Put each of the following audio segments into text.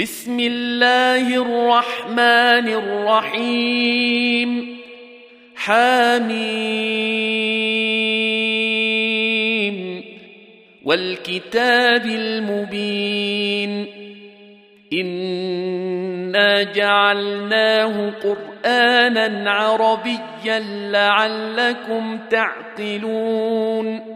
بسم الله الرحمن الرحيم. حميم. والكتاب المبين. إنا جعلناه قرآنا عربيا لعلكم تعقلون.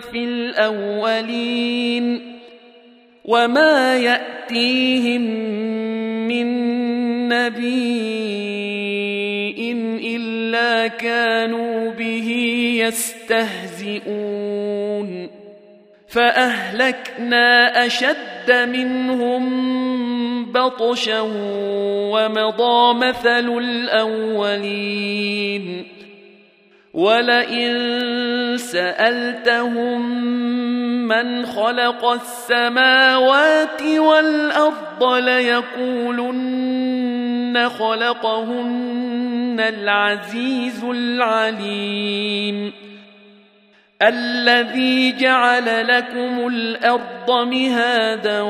في الأولين وما يأتيهم من نبي إلا كانوا به يستهزئون فأهلكنا أشد منهم بطشا ومضى مثل الأولين ولئن سألتهم من خلق السماوات والأرض ليقولن خلقهن العزيز العليم. الذي جعل لكم الأرض مهادا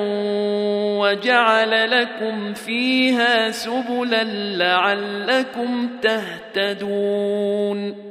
وجعل لكم فيها سبلا لعلكم تهتدون.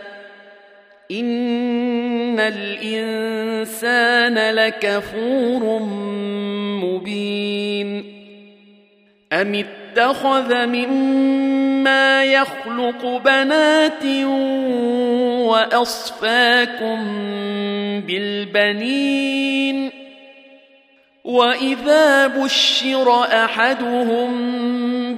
ان الانسان لكفور مبين ام اتخذ مما يخلق بنات واصفاكم بالبنين واذا بشر احدهم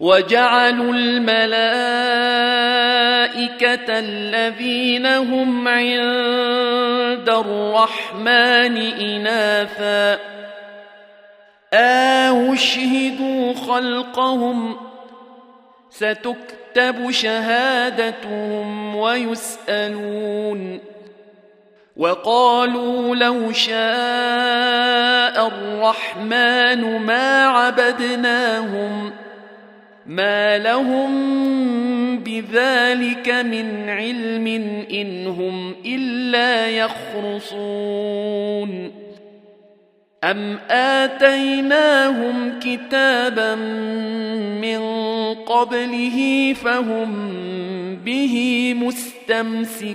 وجعلوا الملائكة الذين هم عند الرحمن إناثا. أشهدوا خلقهم. ستكتب شهادتهم ويسألون. وقالوا لو شاء الرحمن ما عبدناهم ۖ. ما لهم بذلك من علم ان هم الا يخرصون ام اتيناهم كتابا من قبله فهم به مستمسكون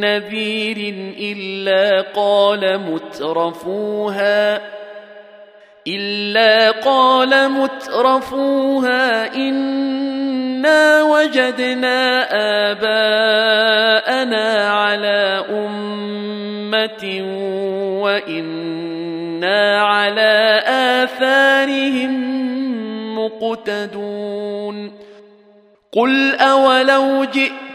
نذير إلا قال مترفوها إلا قال مترفوها إنا وجدنا آباءنا على أمة وإنا على آثارهم مقتدون. قل أولو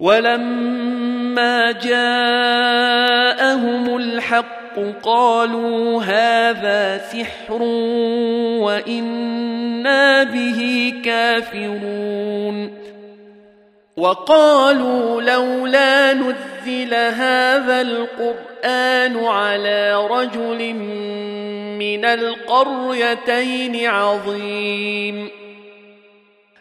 ولما جاءهم الحق قالوا هذا سحر وإنا به كافرون. وقالوا لولا نزل هذا القرآن على رجل من القريتين عظيم.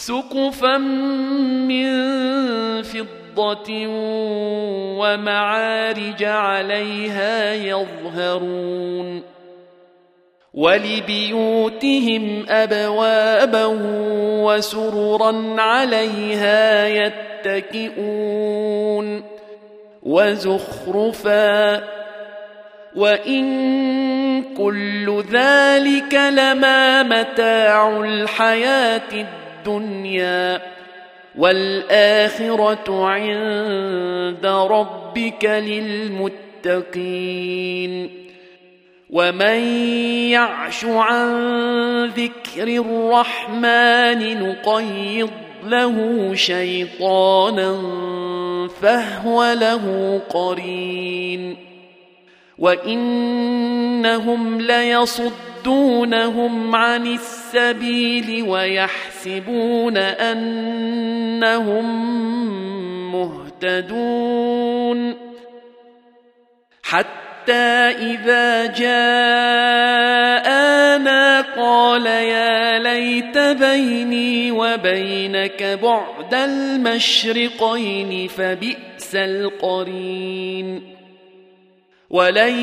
سقفا من فضة ومعارج عليها يظهرون ولبيوتهم أبوابا وسررا عليها يتكئون وزخرفا وإن كل ذلك لما متاع الحياة الدنيا الدنيا والآخرة عند ربك للمتقين ومن يعش عن ذكر الرحمن نقيض له شيطانا فهو له قرين وإنهم ليصدونهم عن السبيل ويحسبون أنهم مهتدون. حتى إذا جاءنا قال يا ليت بيني وبينك بعد المشرقين فبئس القرين. ولن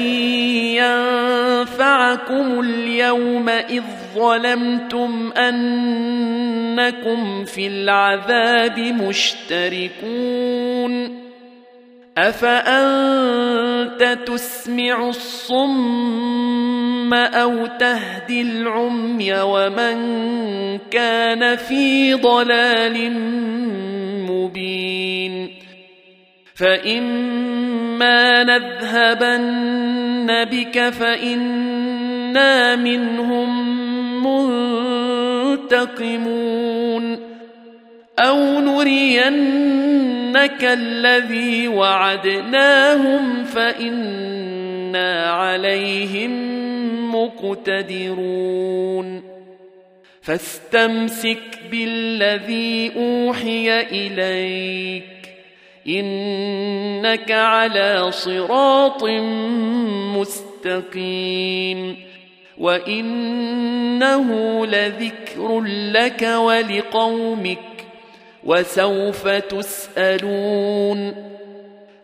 ينفعكم اليوم اذ ظلمتم انكم في العذاب مشتركون افانت تسمع الصم أو تهدي العمي ومن كان في ضلال مبين فإما نذهبن بك فإنا منهم منتقمون أو نرينك الذي وعدناهم فإنا عليهم مقتدرون فاستمسك بالذي أوحي إليك إنك على صراط مستقيم وإنه لذكر لك ولقومك وسوف تسألون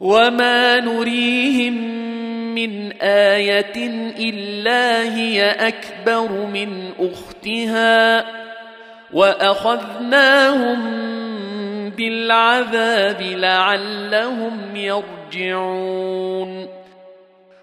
وما نريهم من إيه الا هي اكبر من اختها واخذناهم بالعذاب لعلهم يرجعون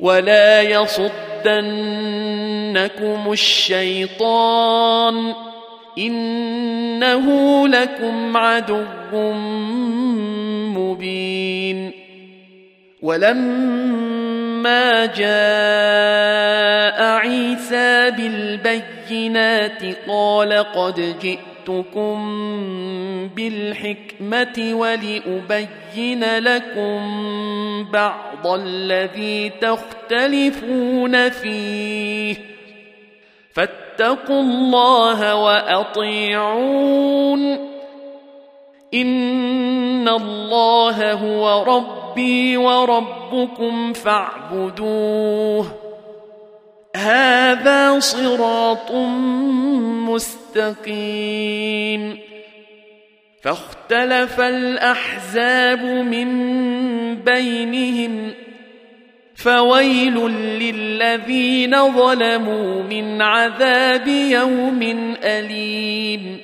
ولا يصدنكم الشيطان إنه لكم عدو مبين ولما جاء عيسى بالبينات قال قد جئتكم بالحكمة ولأبين لكم بعض الذي تختلفون فيه. فاتقوا الله وأطيعون. إن الله هو ربي وربكم فاعبدوه. هذا صراط مستقيم. فاختلف الأحزاب من بينهم فويل للذين ظلموا من عذاب يوم أليم.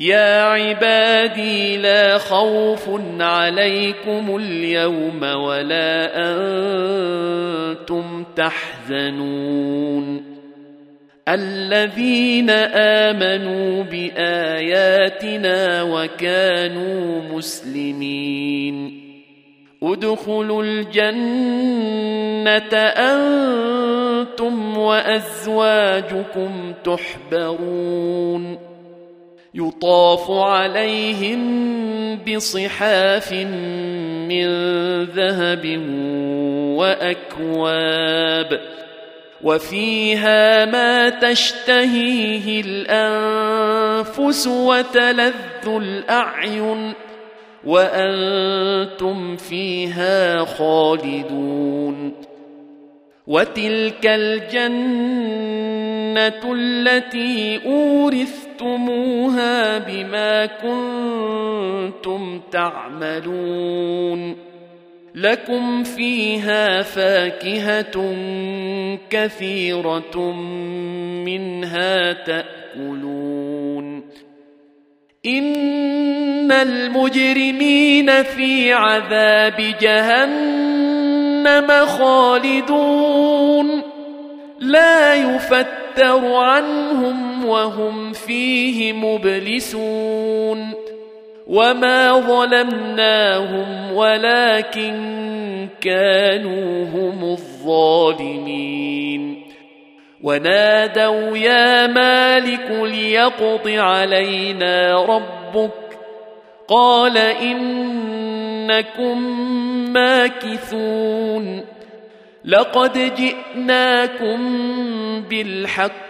يا عبادي لا خوف عليكم اليوم ولا أنتم تحزنون. الذين آمنوا بآياتنا وكانوا مسلمين. ادخلوا الجنة أنتم وأزواجكم تحبرون. يطاف عليهم بصحاف من ذهب وأكواب وفيها ما تشتهيه الأنفس وتلذ الأعين وأنتم فيها خالدون وتلك الجنة التي اورثتموها بما كنتم تعملون لكم فيها فاكهه كثيره منها تاكلون ان المجرمين في عذاب جهنم خالدون لا يفتر عنهم وهم فيه مبلسون وما ظلمناهم ولكن كانوا هم الظالمين. ونادوا يا مالك ليقض علينا ربك. قال إنكم ماكثون. لقد جئناكم بالحق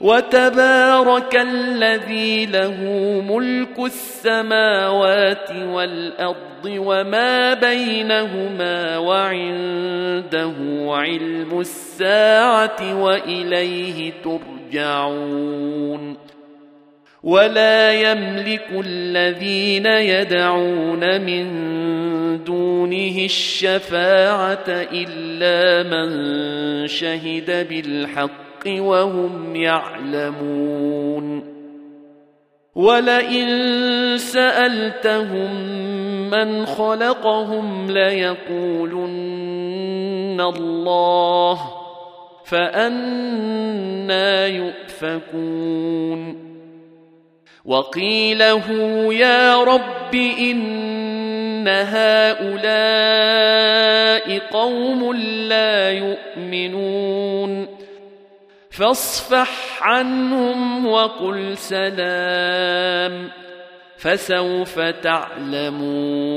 وتبارك الذي له ملك السماوات والأرض وما بينهما وعنده علم الساعة وإليه ترجعون. ولا يملك الذين يدعون من دونه الشفاعة إلا من شهد بالحق وهم يعلمون. ولئن سالتهم من خلقهم ليقولن الله فانا يؤفكون. وقيله يا رب ان هؤلاء قوم لا يؤمنون. فاصفح عنهم وقل سلام فسوف تعلمون.